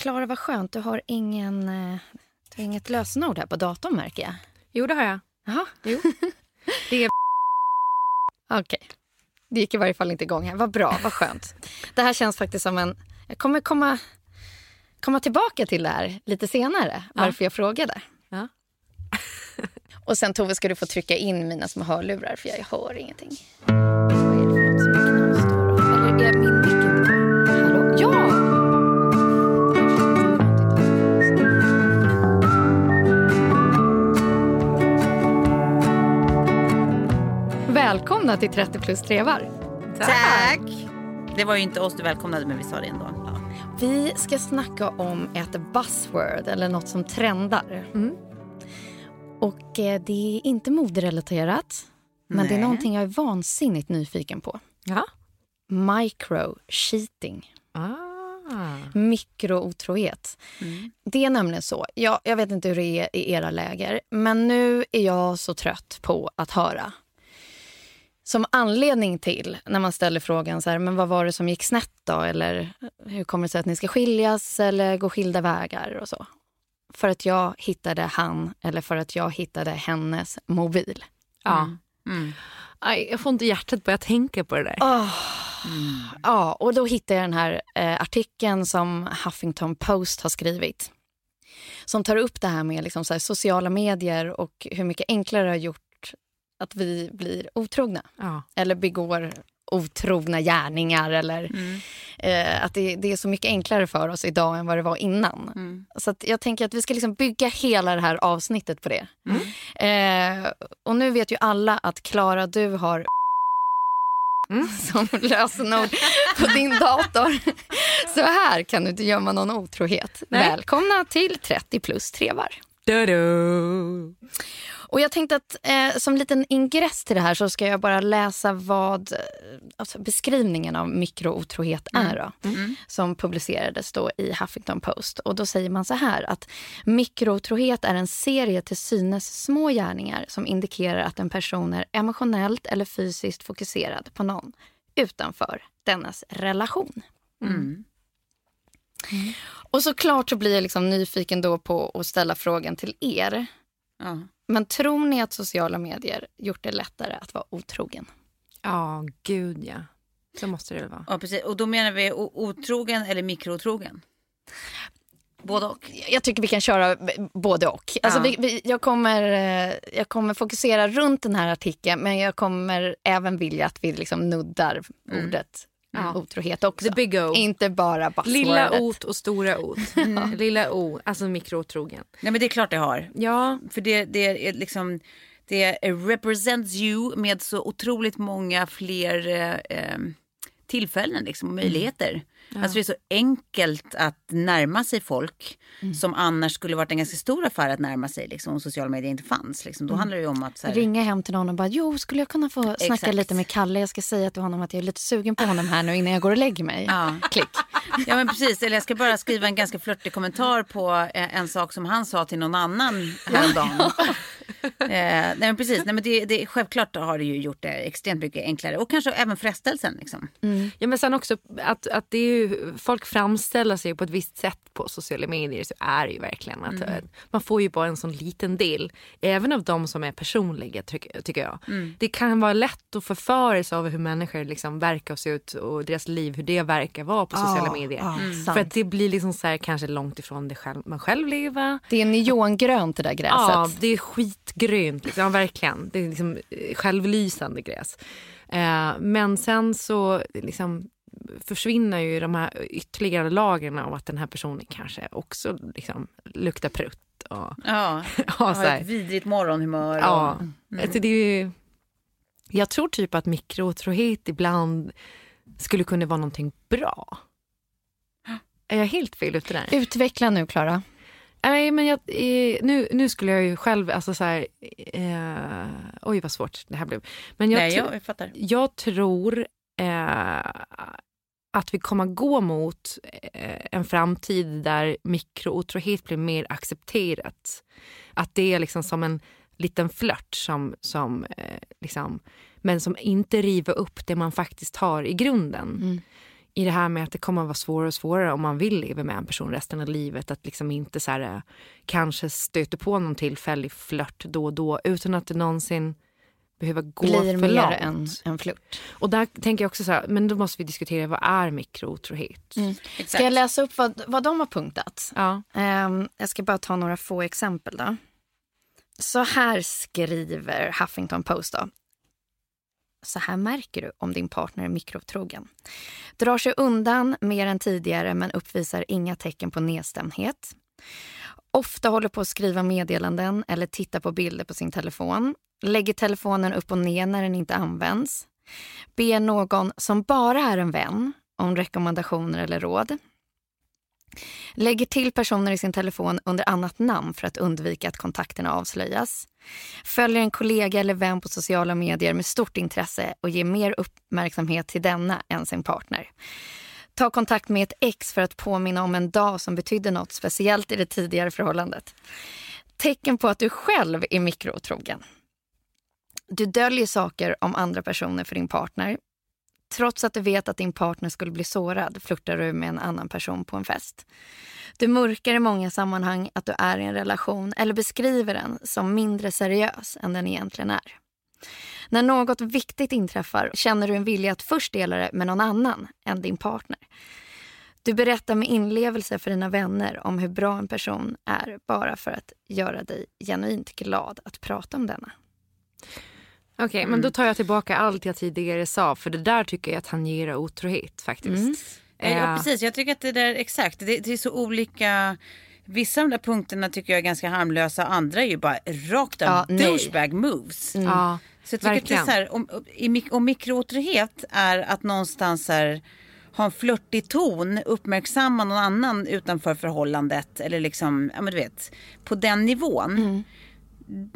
Klara, vad skönt. Du har, ingen, eh, du har inget lösenord här på datorn märker jag. Jo, det har jag. Jaha. Jo. Det är... Okej. Det gick i varje fall inte igång här. Vad bra, vad skönt. Det här känns faktiskt som en... Jag kommer komma, komma tillbaka till det här lite senare, varför jag frågade. Ja. Och sen Tove ska du få trycka in mina små hörlurar för jag hör ingenting. Vad är det för något som är knas då? då? Eller är min mick inte på? Hallå? Ja! Välkomna till 30 plus trevar. Tack! Det var ju inte oss du välkomnade men vi sa det ändå. Vi ska snacka om ett buzzword eller något som trendar. Mm. Och eh, det är inte moderelaterat. Men det är Nej. någonting jag är vansinnigt nyfiken på. Ja. Micro-cheating. Ah. Mikrootrohet. Det är nämligen så. Jag, jag vet inte hur det är i era läger, men nu är jag så trött på att höra. Som anledning till när man ställer frågan så här, men vad var det som gick snett då? Eller hur kommer det sig att ni ska skiljas eller gå skilda vägar och så. För att jag hittade han eller för att jag hittade hennes mobil. Ja. Mm. Aj, jag får inte hjärtat börja tänka på det där. Ja, och då hittade jag den här eh, artikeln som Huffington Post har skrivit. Som tar upp det här med liksom så här, sociala medier och hur mycket enklare det har gjort att vi blir otrogna. Ja. Eller begår otrogna gärningar. Eller eh, att det, det är så mycket enklare för oss idag än vad det var innan. Så att jag tänker att vi ska liksom bygga hela det här avsnittet på det. Eh, och nu vet ju alla att Klara, du har som lösenord på din dator. Så här kan du inte gömma någon otrohet. Nej. Välkomna till 30 plus trevar. Du-du. Och jag tänkte att eh, som liten ingress till det här så ska jag bara läsa vad eh, alltså beskrivningen av mikrootrohet är. Då, Som publicerades då i Huffington Post. Och då säger man så här att mikrootrohet är en serie till synes små gärningar som indikerar att en person är emotionellt eller fysiskt fokuserad på någon utanför dennes relation. Och såklart så blir jag liksom nyfiken då på att ställa frågan till er. Ja. Men tror ni att sociala medier gjort det lättare att vara otrogen? Ja, gud ja. Så måste det väl vara. Ja, precis. Och då menar vi otrogen eller mikrootrogen? Både och. Jag tycker vi kan köra både och. Alltså Ja. vi, vi, jag, kommer, eh, jag kommer fokusera runt den här artikeln men jag kommer även vilja att vi liksom nuddar ordet otrohet också. The big O. Inte bara buzzwordet. Lilla ot och stora ot. Lilla o, alltså mikrotrogen. Nej men det är klart det har. Ja, För det, det är liksom det represents you med så otroligt många fler eh, eh, tillfällen liksom, och möjligheter. Alltså det är så enkelt att närma sig folk som annars skulle varit en ganska stor affär att närma sig liksom, om sociala medier inte fanns. Liksom. Då handlar det om att... Här, Ringa hem till någon och bara, jo skulle jag kunna få snacka Exakt. lite med Kalle? Jag ska säga till honom att jag är lite sugen på honom här nu innan jag går och lägger mig. Ja. Klick. Ja men precis, eller jag ska bara skriva en ganska flörtig kommentar på eh, en sak som han sa till någon annan häromdagen. Eh, nej men precis, nej, men det, det, självklart har det ju gjort det extremt mycket enklare och kanske även frestelsen. Liksom. Ja, men sen också att, att det är ju, folk framställer sig på ett visst sätt på sociala medier så är det ju verkligen att eh, man får ju bara en sån liten del. Även av de som är personliga tycker, tycker jag. Det kan vara lätt att förföras av hur människor liksom verkar se ut och deras liv, hur det verkar vara på sociala medier. ja, För att det blir liksom så här, kanske långt ifrån det själv, man själv lever. Det är neongrönt det där gräset. Ja, det är Liksom. Ja, verkligen. Det är liksom eh, självlysande gräs. Eh, men sen så liksom försvinner ju de här ytterligare lagren av att den här personen kanske också liksom luktar prutt. Och, Ja, ja, har ett vidrigt morgonhumör. Och, Ja, alltså det är ju, jag tror typ att mikrotrohet ibland skulle kunna vara någonting bra. Är jag helt fel ute där? Utveckla nu, Klara. Nej, men jag, eh, nu, nu skulle jag ju själv... Alltså så här, eh, oj, vad svårt det här blev. Men jag, Nej, jag, jag fattar. jag tror eh, att vi kommer gå mot eh, en framtid där mikrootrohet blir mer accepterat. Att det är liksom som en liten flört som, som eh, liksom, men som inte river upp det man faktiskt har i grunden. I det här med att det kommer att vara svårare och svårare om man vill leva med en person resten av livet. Att liksom inte så här, eh, kanske stöter på någon tillfällig flört då och då utan att det någonsin behöver gå Blir för mer långt. en, en flört. Och där tänker jag också så här, men då måste vi diskutera vad är mikrotrohet? Exakt. Ska jag läsa upp vad, vad de har punktat? Ja. Ehm, jag ska bara ta några få exempel. då. Så här skriver Huffington Post. Då. Så här märker du om din partner är mikrotrogen. Drar sig undan mer än tidigare men uppvisar inga tecken på nedstämdhet. Ofta håller på att skriva meddelanden eller titta på bilder på sin telefon. Lägger telefonen upp och ner när den inte används. Ber någon som bara är en vän om rekommendationer eller råd. Lägger till personer i sin telefon under annat namn för att undvika att kontakterna avslöjas. Följer en kollega eller vän på sociala medier med stort intresse och ger mer uppmärksamhet till denna än sin partner. Ta kontakt med ett ex för att påminna om en dag som betydde något speciellt i det tidigare förhållandet. Tecken på att du själv är mikrotrogen. Du döljer saker om andra personer för din partner. Trots att du vet att din partner skulle bli sårad flörtar du med en annan person på en fest. Du mörkar i många sammanhang att du är i en relation eller beskriver den som mindre seriös än den egentligen är. När något viktigt inträffar känner du en vilja att först dela det med någon annan än din partner. Du berättar med inlevelse för dina vänner om hur bra en person är bara för att göra dig genuint glad att prata om denna. Okej, men då tar jag tillbaka allt jag tidigare sa för det där tycker jag att han ger otrohet faktiskt. Eh, Ja, Eh, precis. Jag tycker att det där, exakt, det, det är så olika. Vissa av de där punkterna tycker jag är ganska harmlösa, andra är ju bara rakt av Ja, douchebag moves. Ja, Så jag tycker att det är verkligen. så här, om, om, om mikrotrohet är att någonstans här, ha en flörtig ton, uppmärksamma någon annan utanför förhållandet eller liksom, ja men du vet, på den nivån.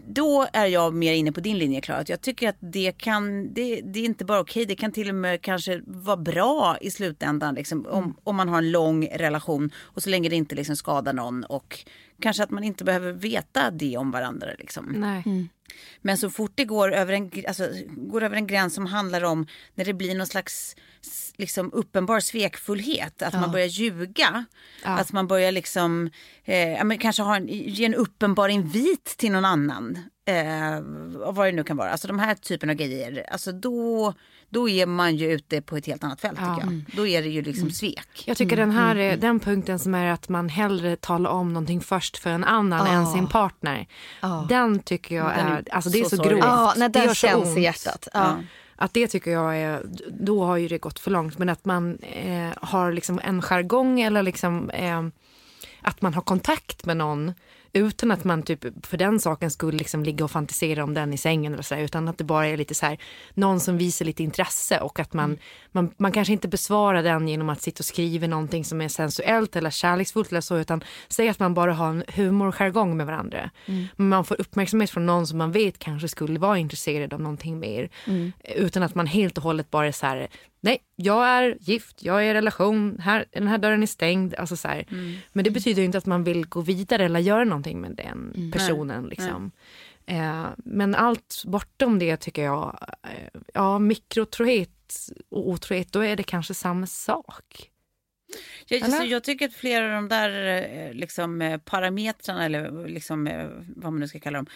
Då är jag mer inne på din linje Klara. Att Jag tycker att det kan, det, det är inte bara okej, det kan till och med kanske vara bra i slutändan. Liksom, om, om man har en lång relation och så länge det inte liksom skadar någon och kanske att man inte behöver veta det om varandra. Liksom. Nej. Men så fort det går över, en, alltså, går över en gräns som handlar om när det blir någon slags liksom, uppenbar svekfullhet, att man börjar ljuga, att man börjar liksom, eh, ja, men kanske ha en, ge en uppenbar invit till någon annan. Eh, vad det nu kan vara, alltså de här typen av grejer, alltså då, då är man ju ute på ett helt annat fält tycker jag. Då är det ju liksom svek. Jag tycker den här är den punkten som är att man hellre talar om någonting först för en annan än sin partner. Den tycker jag Den är är, alltså det är så så, grovt. Ja, när det gör så känns ont. i hjärtat. Ja. Att det tycker jag är, då har ju det gått för långt. Men att man eh, har liksom en jargong eller liksom eh, att man har kontakt med någon utan att man typ för den saken skulle liksom ligga och fantisera om den i sängen eller så utan att det bara är lite så här, någon som visar lite intresse och att man, man, man kanske inte besvarar den genom att sitta och skriva någonting som är sensuellt eller kärleksfullt eller så, utan säg att man bara har en humorjargong med varandra. Men man får uppmärksamhet från någon som man vet kanske skulle vara intresserad av någonting mer. Utan att man helt och hållet bara är så här, nej, jag är gift, jag är i relation, här, den här dörren är stängd. Alltså så här. Men det betyder inte att man vill gå vidare eller göra någonting med den personen. Liksom. Eh, men allt bortom det tycker jag, eh, ja mikrotrohet och otrohet, då är det kanske samma sak. Jag, Eller? så jag tycker att flera av de där eh, liksom, eh, parametrarna, eller liksom, eh, vad man nu ska kalla dem,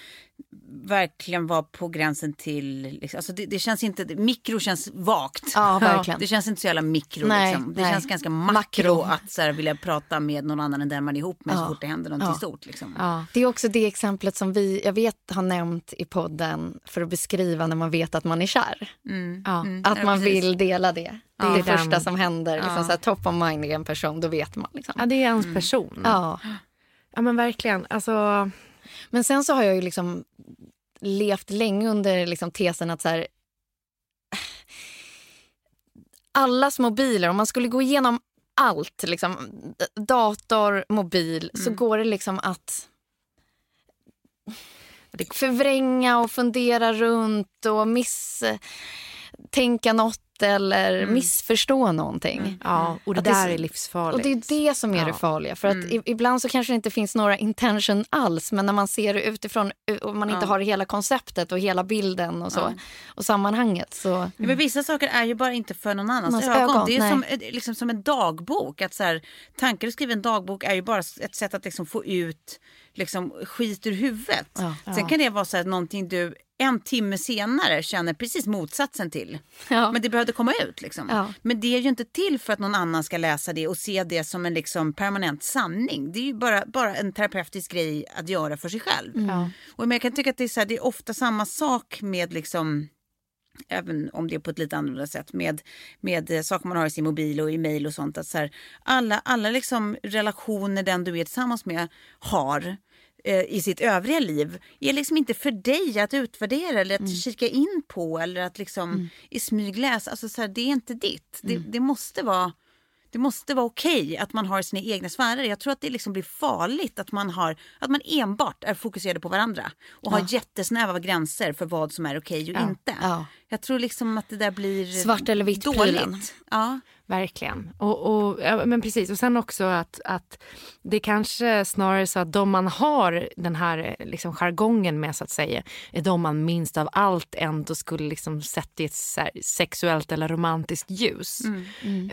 verkligen var på gränsen till... Liksom, alltså det, det känns inte... Mikro känns vagt. Ja, verkligen. Det känns inte så jävla mikro. Nej, liksom. Det nej. känns ganska makro, Makro. att så här, vilja prata med någon annan än den man är ihop med så Ja. fort det händer någonting Ja. stort. Liksom. Ja. Det är också det exemplet som vi, jag vet, har nämnt i podden för att beskriva när man vet att man är kär. Ja. Att Ja, man precis. vill dela det. Det är det första som händer. Liksom så här, top of mind i en person, då vet man. Liksom. ja, det är ens person. Ja. Ja men verkligen. Alltså, Men sen så har jag ju liksom levt länge under liksom tesen att så här, allas mobiler, om man skulle gå igenom allt, liksom, dator, mobil, så går det liksom att förvränga och fundera runt och misstänka något eller missförstå någonting. ja, och det Att det- där är livsfarligt. Och det är det som är det Ja. farliga. För att i, ibland så kanske det inte finns några intention alls men när man ser det utifrån och man inte har hela konceptet och hela bilden och så och sammanhanget så Ja, men vissa saker är ju bara inte för någon annans ögon. ögon, Det är nej. som, liksom som en dagbok. Att så här, tankar att skriva en dagbok är ju bara ett sätt att liksom få ut liksom, skit ur huvudet. Ja. Sen kan det vara så här, någonting du en timme senare känner precis motsatsen till. Ja. Men det behövde komma ut. Liksom. Ja. Men det är ju inte till för att någon annan ska läsa det och se det som en liksom, permanent sanning. Det är ju bara, bara en terapeutisk grej att göra för sig själv. Och men jag kan tycka att det är, så här, det är ofta samma sak med liksom även om det är på ett lite annorlunda sätt med, med eh, saker man har i sin mobil och i mejl och sånt. Att så här, alla alla liksom relationer den du är tillsammans med har eh, i sitt övriga liv är liksom inte för dig att utvärdera eller att kika in på eller att liksom i smyg läsa. Alltså så här, det är inte ditt. Det, det måste vara det måste vara okej att man har sina egna sfärer. Jag tror att det liksom blir farligt att man, har, att man enbart är fokuserade på varandra och har jättesnäva gränser för vad som är okej och inte. Ja. Jag tror liksom att det där blir Svart eller vitt prylen. dåligt. Ja. Verkligen. Och, och, ja, men precis. Och sen också att, att det kanske snarare så att de man har den här eh, liksom, jargongen med så att säga är de man minst av allt ändå skulle liksom sätta i ett sexuellt eller romantiskt ljus.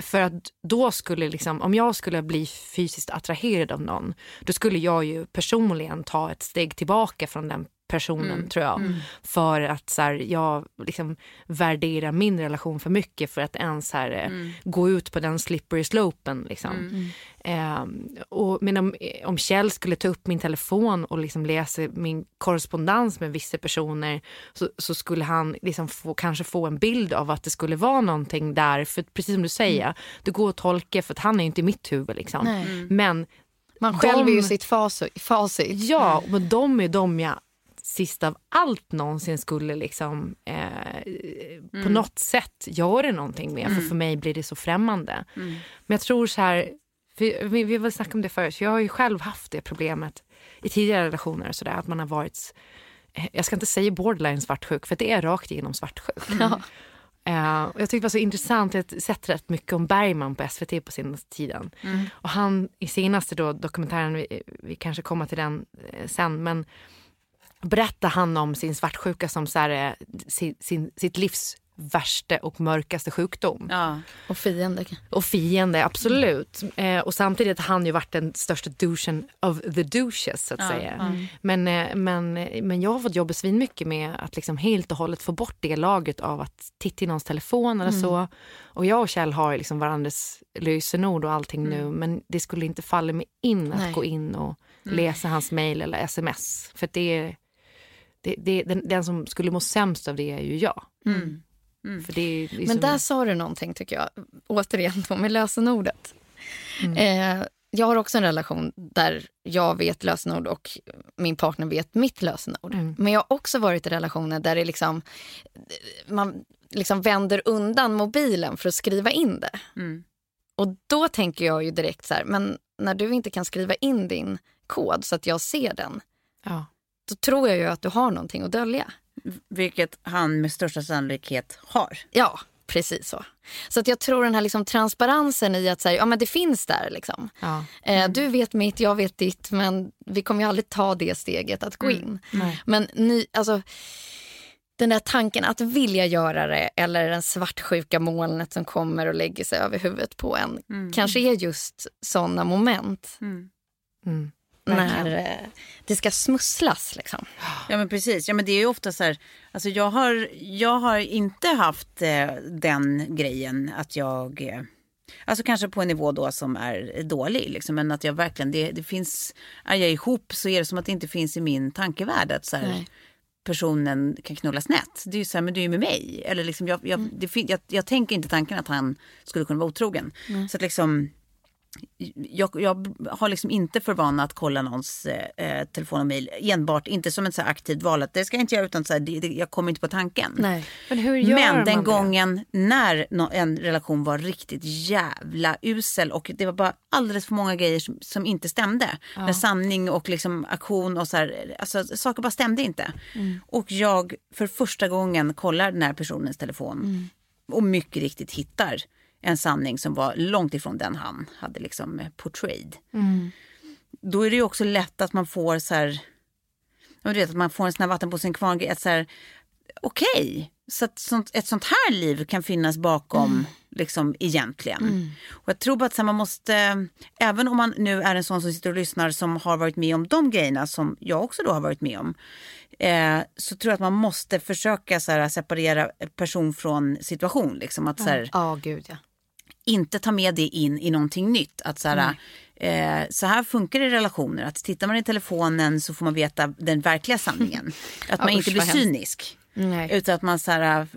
För att då skulle liksom, om jag skulle bli fysiskt attraherad av någon då skulle jag ju personligen ta ett steg tillbaka från den personen tror jag. För att så här, jag liksom värderar min relation för mycket för att ens så här, eh, gå ut på den slippery slopen. Liksom. Ehm, och, men om, om Kjell skulle ta upp min telefon och liksom läsa min korrespondens med vissa personer så, så skulle han liksom få, kanske få en bild av att det skulle vara någonting där. För precis som du säger, det går att tolka för att han är inte i mitt huvud. Liksom. Men Man själv är ju De- sitt facit. Ja, men de är de jag sist av allt någonsin skulle liksom eh, på något sätt göra någonting med. För för mig blir det så främmande. Men jag tror så här, vi, vi, vi snackat om det förut, för jag har ju själv haft det problemet i tidigare relationer så där, att man har varit, eh, jag ska inte säga borderline svartsjuk, för det är rakt igenom svartsjuk. Ja. Och jag tyckte det var så intressant, jag har sett rätt mycket om Bergman på SVT på senaste tiden. Och han i senaste då, dokumentären, vi, vi kanske kommer till den eh, sen, men berättar han om sin svartsjuka som så här, eh, sin, sin, sitt livs värsta och mörkaste sjukdom. Ja. Och fiende. Och fiende, absolut. Eh, och samtidigt har han ju varit den största douchen of the douches så att säga. Men, eh, men, men jag har fått jobba svin mycket med att liksom helt och hållet få bort det laget av att titta i någons telefon eller så. Och jag och Kjell har ju liksom varandras lösenord och allting nu men det skulle inte falla mig in att Nej. gå in och läsa hans mejl eller sms. För det är, det, det, den, den som skulle må sämst av det är ju jag. För det är, det är Men där sa du någonting tycker jag. Återigen då med lösenordet. Mm. Eh, jag har också en relation där jag vet lösenord och min partner vet mitt lösenord. Mm. Men jag har också varit i relationer där det liksom, man liksom vänder undan mobilen för att skriva in det. Mm. Och då tänker jag ju direkt så här, men när du inte kan skriva in din kod så att jag ser den, Ja. Då tror jag ju att du har någonting att dölja. Vilket han med största sannolikhet har. Ja, precis så. Så att jag tror den här liksom transparensen i att säga, ja men det finns där liksom. Ja. Eh, du vet mitt, jag vet ditt, men vi kommer ju aldrig ta det steget att gå in. Nej. Men ny, alltså, den där tanken att vilja göra det eller den svartsjuka molnet som kommer och lägger sig över huvudet på en kanske är just såna moment Mm. När eh, det ska smusslas. Liksom. Ja men precis. Ja, men det är ju ofta så här, alltså jag har, jag har inte haft eh, den grejen att jag, eh, alltså kanske på en nivå då som är dålig, liksom, men att jag verkligen, det, det finns, är jag ihop så är det som att det inte finns i min tankevärld att så här, personen kan knulla snett. Det är ju så här, men du är ju med mig. Eller liksom, jag, jag, det, fin- jag, jag tänker inte tanken att han skulle kunna vara otrogen. Så att liksom, jag, jag har liksom inte för vana att kolla någons eh, telefon och mejl enbart, inte som ett så aktivt val att det ska jag inte göra utan så här, det, det, jag kommer inte på tanken. Nej. Men hur gör Men man den det? gången när nå- en relation var riktigt jävla usel och det var bara alldeles för många grejer som, som inte stämde. När sanning och liksom aktion och så här, alltså saker bara stämde inte. Och jag för första gången kollar den här personens telefon och mycket riktigt hittar en sanning som var långt ifrån den han hade liksom eh, portrayed. Då är det ju också lätt att man får så här, du vet, att man får en sån här vatten på sin kvarn. Att så här, okej, så att sånt, ett sånt här liv kan finnas bakom liksom egentligen. Och jag tror bara att så här, man måste, även om man nu är en sån som sitter och lyssnar som har varit med om de grejerna som jag också då har varit med om. Eh, så tror jag att man måste försöka så här, separera person från situation. Liksom, att, så här, Ja, gud ja. inte ta med det in i någonting nytt. Att så här, eh, så här funkar det i relationer. Att tittar man i telefonen så får man veta den verkliga sanningen. Att man Ja, inte blir cynisk. Nej. Utan att man så här,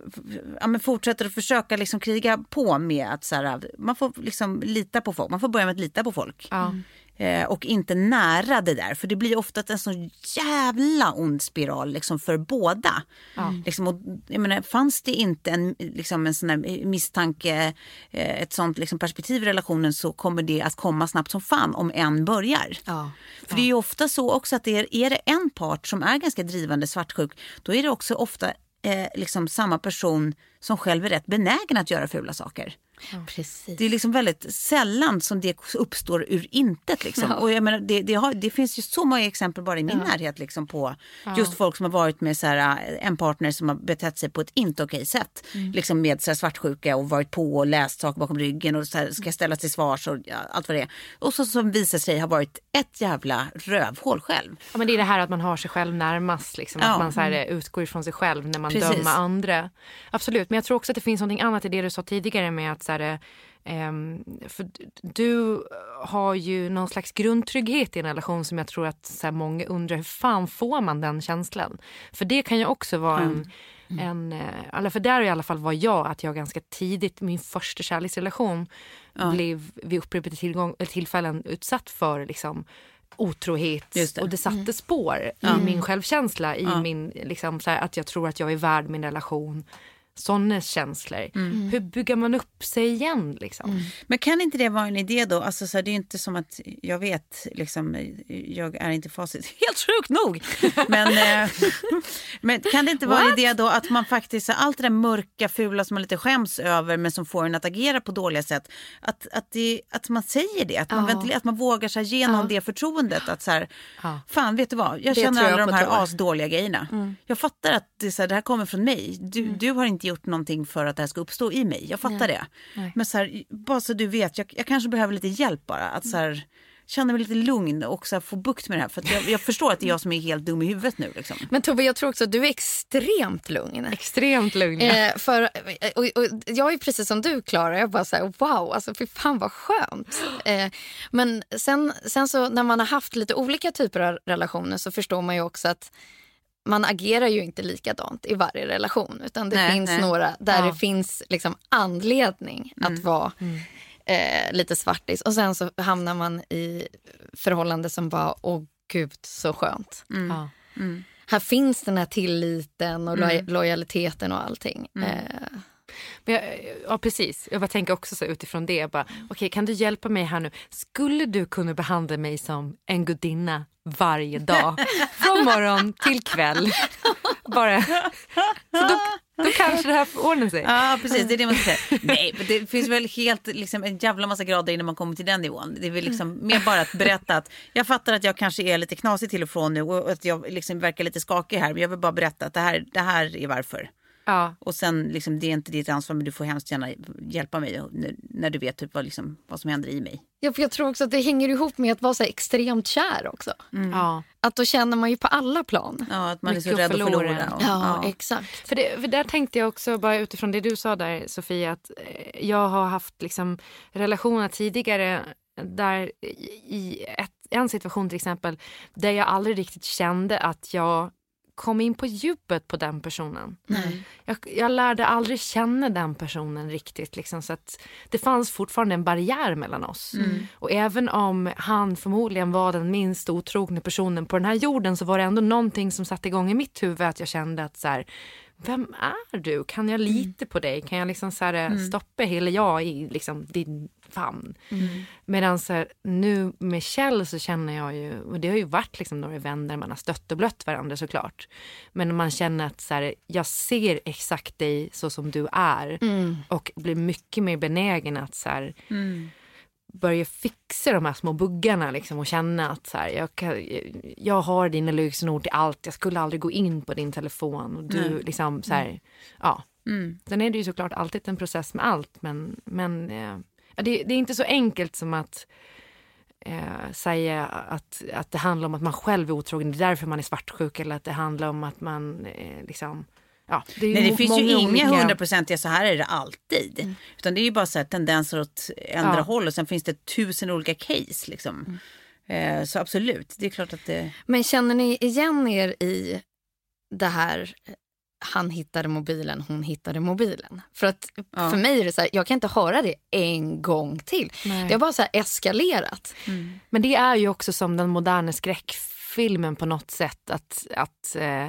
ja, men fortsätter att försöka liksom kriga på med att så här, man får liksom lita på folk. Man får börja med att lita på folk. Ja. Eh, och inte nära det där. För det blir ofta en sån jävla ond spiral liksom, för båda. Liksom, och, jag menar, fanns det inte en, liksom, en sån misstanke, eh, ett sånt liksom, perspektiv i relationen så kommer det att komma snabbt som fan om en börjar. Ja. För det är ofta så också att det är, är det en part som är ganska drivande svartsjuk, då är det också ofta eh, liksom samma person som själv är rätt benägen att göra fula saker. Precis. Det är liksom väldigt sällan som det uppstår ur intet. Liksom. Och jag menar, det, det, har, det finns ju så många exempel bara i min närhet liksom, på just folk som har varit med så här, en partner som har betett sig på ett inte okej sätt. Liksom med så här, svartsjuka och varit på och läst saker bakom ryggen och så här, ska ställas till svars och ja, allt vad det är. Och så som visar sig ha varit ett jävla rövhål själv. Ja, men det är det här att man har sig själv närmast. Liksom, Ja. Att man så här, utgår ifrån sig själv när man Precis. dömer andra. Absolut, men jag tror också att det finns något annat i det du sa tidigare med att så här, ehm, för du har ju någon slags grundtrygghet i en relation som jag tror att så här, många undrar hur fan får man den känslan? För det kan ju också vara en en, eh, eller för där i alla fall var jag att jag ganska tidigt, min första kärleksrelation blev vid upprepade tillgång, eller tillfällen utsatt för liksom, otrohet det. och det satte spår i min självkänsla, i min, liksom, så här, att jag tror att jag är värd min relation. Sådana känslor. Hur bygger man upp sig igen? Liksom? Men kan inte det vara en idé då? Alltså, så här, det är inte som att jag vet, liksom, jag är inte facit. Helt sjukt nog! Men, eh, men kan det inte vara en idé då att man faktiskt, så här, allt det där mörka, fula som man lite skäms över men som får en att agera på dåliga sätt. Att, att, det, att man säger det, att man, ventilerar, att man vågar sig genom det förtroendet. Att så här, Ja. fan vet du vad, jag Det känner tror jag alla de här asdåliga grejerna. Jag fattar att det, så här, det här kommer från mig. Du, du har inte gjort någonting för att det här ska uppstå i mig. Jag fattar det. Men så här, bara så du vet, jag, jag kanske behöver lite hjälp bara. Att så här, känna mig lite lugn och så här, få bukt med det här. För att jag, jag förstår att det är jag som är helt dum i huvudet nu. Liksom. Men Tove, jag tror också att du är extremt lugn. Extremt lugn. Eh, för, och, och, jag är precis som du, Klara. Jag bara så här, wow, alltså fy fan vad skönt. Eh, men sen, sen så när man har haft lite olika typer av relationer så förstår man ju också att man agerar ju inte likadant i varje relation. Utan det Nej, finns nej. några där Ja. det finns liksom anledning att vara eh, lite svartis och sen så hamnar man i förhållande som bara, åh gud så skönt. Ja. Här finns den här tilliten och Mm. loj- lojaliteten och allting. Eh, Men jag, ja, precis. Jag bara tänker också så utifrån det. jag Bara, okej, kan du hjälpa mig här nu? Skulle du kunna behandla mig som en gudinna varje dag? Från morgon till kväll. Bara. Så då, då kanske det här ordnar sig. Ja, precis. Det är det man ska säga. Nej, men det finns väl helt liksom, en jävla massa grader innan man kommer till den nivån. Det är väl liksom mer bara att berätta att jag fattar att jag kanske är lite knasig till och från nu och att jag liksom verkar lite skakig här. Men jag vill bara berätta att det här, det här är varför. Ja. Och sen liksom, det är inte ditt ansvar men du får hemskt gärna hjälpa mig när, när du vet typ vad, liksom, vad som händer i mig. ja, för jag tror också att det hänger ihop med att vara så extremt kär också. Ja. Att då känner man ju på alla plan. Ja, att man är så Mycket att rädd att förlora. förlora. Och, Ja, ja. exakt. För, det, för där tänkte jag också, bara utifrån det du sa där Sofia, att eh, jag har haft liksom relationer tidigare där i- i ett, en situation till exempel där jag aldrig riktigt kände att jag kom in på djupet på den personen. Jag, jag lärde aldrig känna den personen riktigt. Liksom, så att det fanns fortfarande en barriär mellan oss. Och även om han förmodligen var den minst otrogna personen på den här jorden så var det ändå någonting som satte igång i mitt huvud att jag kände att så här, vem är du? Kan jag lita på dig? Kan jag liksom så här, stoppa hela jag i liksom din famn? Medan så här, nu med Kjell så känner jag ju, och det har ju varit liksom några vänner man har stött och blött varandra såklart. Men man känner att så här, jag ser exakt dig så som du är och blir mycket mer benägen att så här, börja fixa de här små buggarna liksom, och känna att så här, jag, kan, jag har dina lösenord till allt. Jag skulle aldrig gå in på din telefon. Och du, liksom, så här, ja. Sen är det ju såklart alltid en process med allt. Men, men eh, det, det är inte så enkelt som att eh, säga att, att det handlar om att man själv är otrogen. Det är därför man är svartsjuk. Eller att det handlar om att man eh, liksom... Ja, det är Nej, det finns ju inga hundraprocentiga så här är det alltid. Utan det är ju bara så här tendenser åt andra Ja. håll och sen finns det tusen olika case liksom. Eh, så absolut, det är klart att det... Men känner ni igen er i det här han hittade mobilen, hon hittade mobilen? För att Ja. för mig är det så här, jag kan inte höra det en gång till. Nej. Det har bara så här eskalerat. Men det är ju också som den moderna skräckfilmen på något sätt. Att, att eh,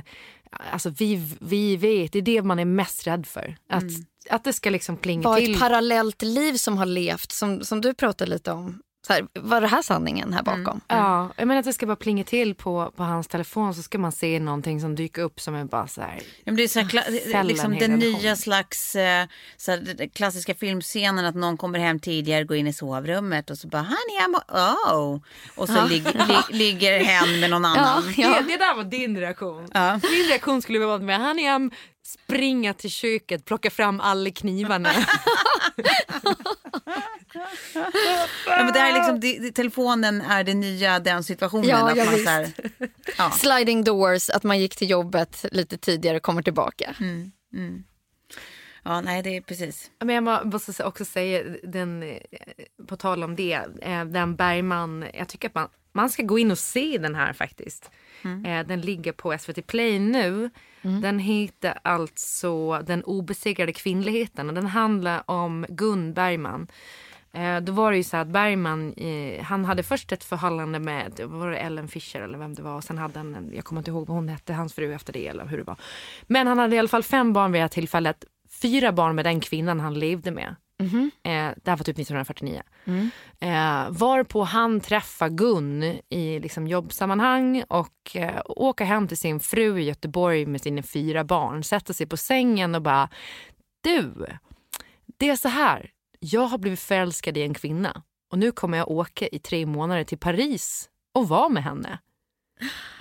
alltså vi, vi vet, det är det man är mest rädd för. Att, att det ska liksom plinga Var till. ett parallellt liv som har levt, som, som du pratade lite om. Så här, var det här sanningen här bakom? Ja, jag menar att det ska bara plinga till på, på hans telefon så ska man se någonting som dyker upp som är bara så här. Ja, men det är så här, kla- Sällan liksom den nya slags eh, så här, klassiska filmscenen att någon kommer hem tidigare, går in i sovrummet och så bara honey I'm oh. Och så lig, li, ligger hen med någon annan. Det, det där var din reaktion. Ja. Min reaktion skulle vara med han är springa till köket, plocka fram alla knivarna. Ja, men det här är liksom, det, telefonen är det nya den situationen. Ja, att ja, man, visst. så här, ja. Sliding doors, att man gick till jobbet lite tidigare och kommer tillbaka. ja, nej det är precis. Men jag må- måste också säga, den, eh, på tal om det, eh, den Bergman, jag tycker att man, man ska gå in och se den här faktiskt. Eh, Den ligger på SVT Play nu. Den heter alltså Den obesegrade kvinnligheten och den handlar om Gun Bergman. Eh, då var det ju så att Bergman, han hade först ett förhållande med var det Ellen Fischer eller vem det var. Och sen hade han, en, jag kommer inte ihåg vad hon hette, hans fru efter det eller hur det var. Men han hade i alla fall fem barn vid det här tillfället. Fyra barn med den kvinnan han levde med. Eh, det här var typ 1949. Eh, varpå han träffar Gun i liksom, jobbsammanhang och åker hem till sin fru i Göteborg med sina fyra barn. Sätter sig på sängen och bara, du, det är så här. Jag har blivit förälskad i en kvinna och nu kommer jag åka i tre månader till Paris och vara med henne.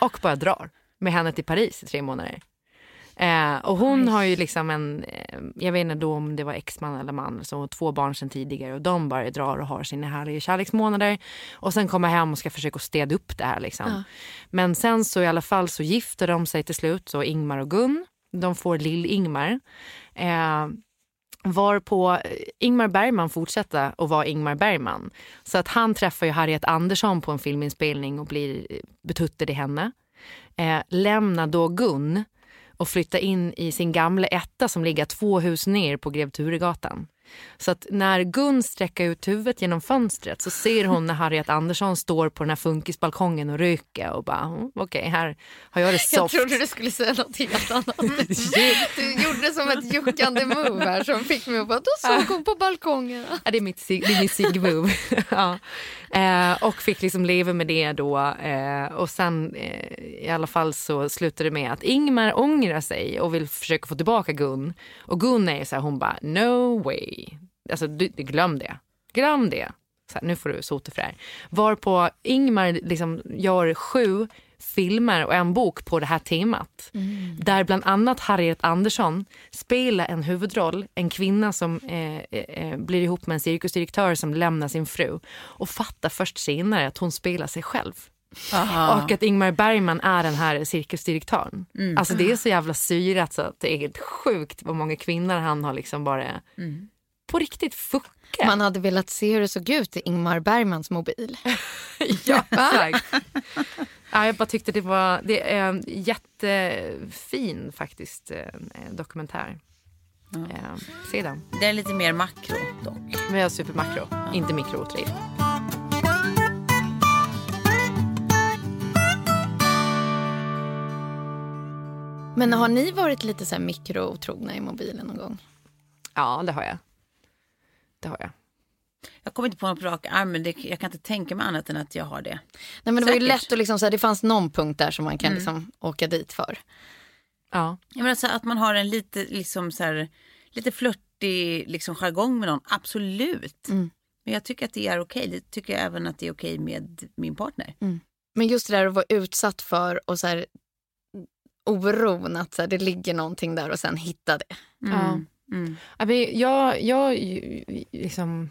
Och bara drar med henne till Paris i tre månader. Eh, och hon har ju liksom en, eh, jag vet inte då om det var exman eller man, så två barn sedan tidigare och de bara drar och har sina härliga kärleksmånader och sen kommer hem och ska försöka städa upp det här liksom. Men sen så i alla fall så gifter de sig till slut, så Ingmar och Gun. De får lill-Ingmar. Eh, Varpå eh, Ingmar Bergman fortsätter att vara Ingmar Bergman. Så att han träffar ju Harriet Andersson på en filminspelning och blir eh, betuttad i henne. Eh, lämnar då Gun och flyttar in i sin gamla etta som ligger två hus ner på Grev Turegatan. Så att när Gun sträcker ut huvudet genom fönstret så ser hon när Harriet Andersson står på den här funkisbalkongen och röker och bara mm, okej okay, här har jag det soft. Jag trodde du skulle säga något helt annat. du gjorde det som ett juckande move här som fick mig att bara, då såg hon på balkongen. Ja, det är mitt, det är mitt sig-move. ja eh, och fick liksom leva med det då eh, och sen eh, i alla fall så slutade det med att Ingmar ångrar sig och vill försöka få tillbaka Gun. Och Gun är så här, hon bara no way. Alltså du, glöm det. Glöm det. Så här, nu får du sota för det här. Varpå Ingmar liksom gör sju filmer och en bok på det här temat. Mm. Där bland annat Harriet Andersson spelar en huvudroll, en kvinna som eh, eh, eh, blir ihop med en cirkusdirektör som lämnar sin fru och fattar först senare att hon spelar sig själv. Aha. Och att Ingmar Bergman är den här cirkusdirektören. Mm. Alltså det är så jävla syrat så att det är helt sjukt vad många kvinnor han har liksom bara mm. på riktigt fuckat. Man hade velat se hur det såg ut i Ingmar Bergmans mobil. ja, exakt. ja, jag bara tyckte det var det är en jättefin faktiskt eh, dokumentär. Ja. Eh, se den. Det är lite mer makro dock. Men jag är supermakro, ja. inte mikro. Men har ni varit lite så här mikrootrogna i mobilen någon gång? Ja, det har jag. Det har jag. Jag kommer inte på något på rak arm, men det, jag kan inte tänka mig annat än att jag har det. Nej, men det Säkert. var ju lätt att liksom, så här, det fanns någon punkt där som man kan mm. liksom, åka dit för. Ja. Jag menar, så att man har en lite, liksom, så här, lite flörtig liksom, jargong med någon, absolut. Mm. Men jag tycker att det är okej. Det tycker jag även att det är okej med min partner. Mm. Men just det där att vara utsatt för och så här, oron att så här, det ligger någonting där och sen hitta det. Mm. Mm. Jag, jag liksom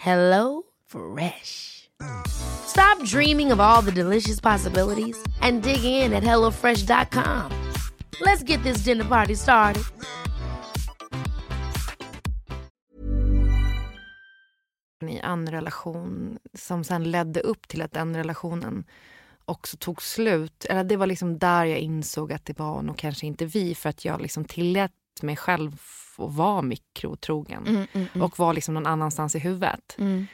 Hello Fresh. Stop dreaming of all the delicious possibilities and dig in at HelloFresh.com. Let's get this dinner party started. I en relation som sen ledde upp till att den relationen också tog slut. Eller det var liksom där jag insåg att det var nog kanske inte vi för att jag liksom tillät mig själv att vara mikrotrogen mm, mm, mm. och var liksom någon annanstans i huvudet. Mm.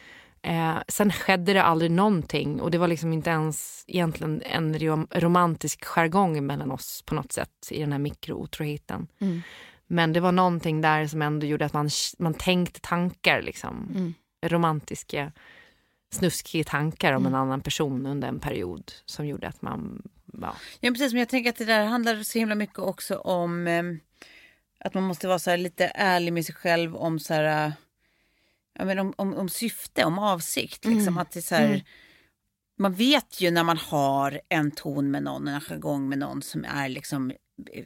Eh, sen skedde det aldrig någonting och det var liksom inte ens egentligen en romantisk jargong mellan oss på något sätt i den här mikrootroheten. Mm. Men det var någonting där som ändå gjorde att man, man tänkte tankar, liksom. Mm. romantiska snuskiga tankar om en annan person under en period som gjorde att man... Ja, ja precis, men jag tänker att det där handlar så himla mycket också om eh, att man måste vara så lite ärlig med sig själv om så här, ja, men om, om, om syfte, om avsikt. Liksom, mm. att det så här, mm. man vet ju när man har en ton med någon, en jargong med någon som är liksom eh,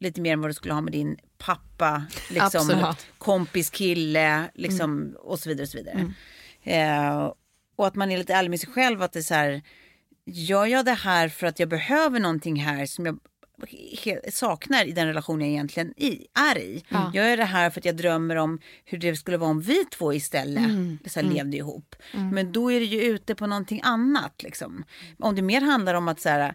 lite mer än vad du skulle ha med din pappa, liksom, Absolut. kompis, kille liksom, och så vidare. Och, så vidare. Eh, och att man är lite ärlig med sig själv att det är så här, gör jag det här för att jag behöver någonting här som jag saknar i den relation jag egentligen i, är i. Gör jag det här för att jag drömmer om hur det skulle vara om vi två istället så här, levde ihop. Men då är det ju ute på någonting annat. Liksom. Om det mer handlar om att så här,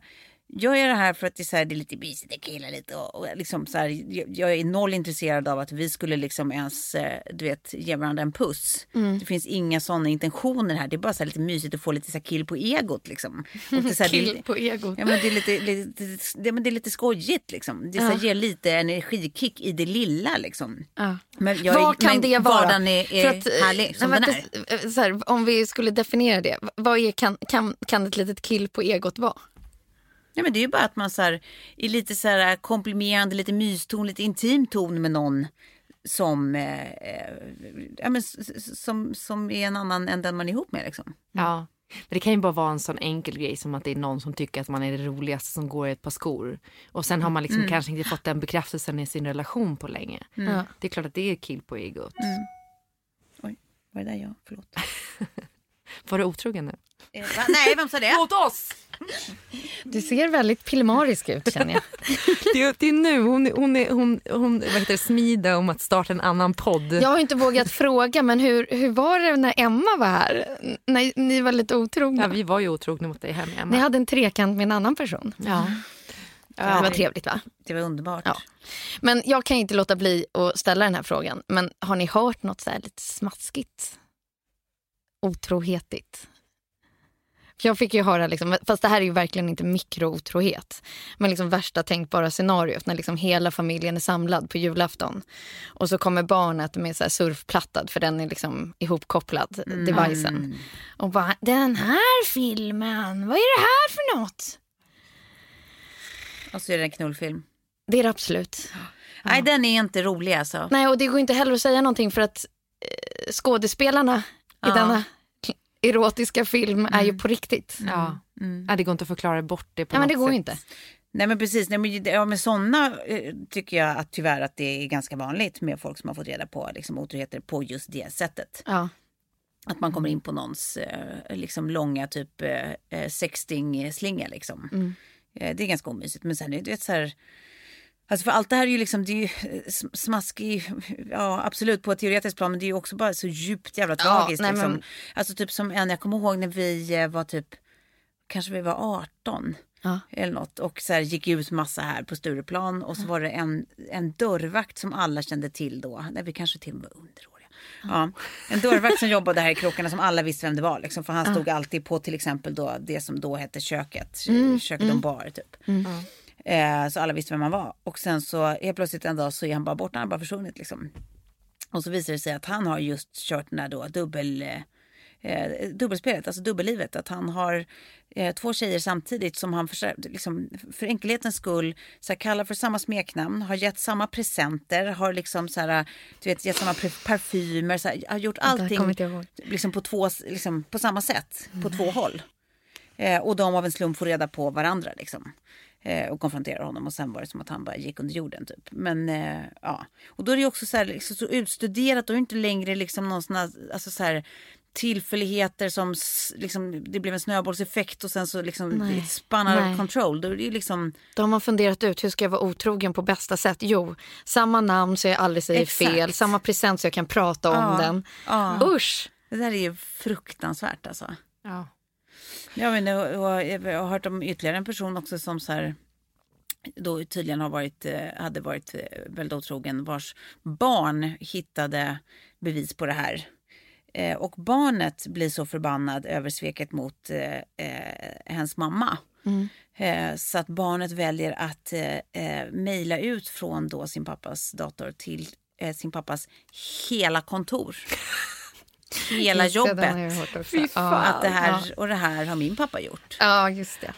Gör jag det här för att det är, så här, det är lite mysigt, det killar lite och, och liksom så här, jag, jag är noll intresserad av att vi skulle liksom ens, eh, du vet, ge varandra en puss. Det finns inga sådana intentioner här. Det är bara så lite mysigt att få lite så här kill på egot liksom. Och det så här, det är Kill lite- på egot. Ja, men det, är lite, lite, det, men det är lite skojigt liksom. Det så här, ger lite energikick i det lilla liksom. Ja. Men jag, vad kan men det vara? Vardagen är, är att, eh, härlig som den är. eh, Så här, om vi skulle definiera det, vad är, kan, kan, kan ett litet kill på egot vara? Nej, men det är ju bara att man så här, är lite så här komplimerande, lite myston, lite intim ton med någon som, eh, eh, ja, men, som, som är en annan än den man är ihop med. Liksom. Ja. Men det kan ju bara vara en sån enkel grej som att det är någon som tycker att man är det roligaste som går i ett par skor. Och sen har man liksom kanske inte fått den bekräftelsen i sin relation på länge. Ja. Det är klart att det är kill på egot. Oj, var det där jag? Förlåt. Var du otrogen nu? Eh, va? Nej, vem sa det? Mot oss! Du ser väldigt pillemarisk ut känner jag. Det är, det är nu hon, hon, är, hon, hon vad heter det, smider om att starta en annan podd. Jag har inte vågat fråga, men hur, hur var det när Emma var här? När ni var lite otrogna? Ja, vi var ju otrogna mot dig hem Ni Emma. hade en trekant med en annan person. Ja. Det var trevligt va? Det var underbart. Ja. Men jag kan inte låta bli att ställa den här frågan. Men har ni hört något så här lite smaskigt? Otrohetigt? Jag fick ju höra, liksom, fast det här är ju verkligen inte mikrootrohet. Men liksom värsta tänkbara scenariot när liksom hela familjen är samlad på julafton. Och så kommer barnet med så här surfplattad för den är liksom ihopkopplad, devicen. Och bara, den här filmen, vad är det här för något? Och så är det en knullfilm. Det är det absolut. Nej, den är inte rolig alltså. Nej, och det går inte heller att säga någonting för att eh, skådespelarna i Ja. denna erotiska film är ju på riktigt. Ja. Ja, det går inte att förklara bort det på Ja, men något det går sätt. inte. Nej men precis, Nej, men, ja, med sådana eh, tycker jag att tyvärr att det är ganska vanligt med folk som har fått reda på liksom, otroheter på just det sättet. Ja. Att man kommer in på någons eh, liksom, långa typ eh, sexting-slinga liksom. Mm. Det är ganska omysigt. Men sen är det vet, så här, Alltså för allt det här är ju liksom, det är ju eh, sm- smaskig, ja absolut på ett teoretiskt plan men det är ju också bara så djupt jävla Ja, tragiskt. nej, liksom. men- Alltså typ som en, jag kommer ihåg när vi eh, var typ, kanske vi var 18 Ja. eller något och så här gick ut massa här på Stureplan och så var det en, en dörrvakt som alla kände till då, när vi kanske till och med var underåriga. Ja, en dörrvakt som jobbade här i krokarna som alla visste vem det var. Liksom, för han stod alltid på till exempel då det som då hette köket. Köket och bar typ. Eh, så alla visste vem han var. Och sen så helt plötsligt en dag så är han bara borta, han har bara försvunnit liksom. Och så visar det sig att han har just kört den där då dubbel, eh, eh, dubbelspelet, alltså dubbellivet. Att han har eh, två tjejer samtidigt som han för, liksom, för enkelhetens skull så här, kallar för samma smeknamn, har gett samma presenter, har liksom så här, du vet, gett samma parfymer, så här, har gjort allting liksom på, två, liksom, på samma sätt, på två håll. Eh, och de av en slump får reda på varandra liksom. Eh, och konfronterar honom och sen var det som att han bara gick under jorden typ. Men eh, ja, och då är det också så, här, liksom, så utstuderat och inte längre liksom någon sån här, alltså så här tillfälligheter som liksom, det blev en snöbollseffekt och sen så liksom Nej. spun out control. Då är det liksom, De har funderat ut hur ska jag vara otrogen på bästa sätt. Jo, samma namn så jag aldrig säger Exakt. fel, samma present så jag kan prata om Ja, den. ja. Usch! det där är ju fruktansvärt alltså. Ja. Ja, men, och, jag har hört om ytterligare en person också som så här, då tydligen har varit, eh, hade varit eh, väldigt otrogen vars barn hittade bevis på det här. Eh, och barnet blir så förbannad över sveket mot eh, eh, hennes mamma. Eh, så att barnet väljer att eh, mejla ut från då sin pappas dator till sin pappas hela kontor. Hela Just det, jobbet. Ja, Att det här, Ja, och det här har min pappa gjort. ja just det.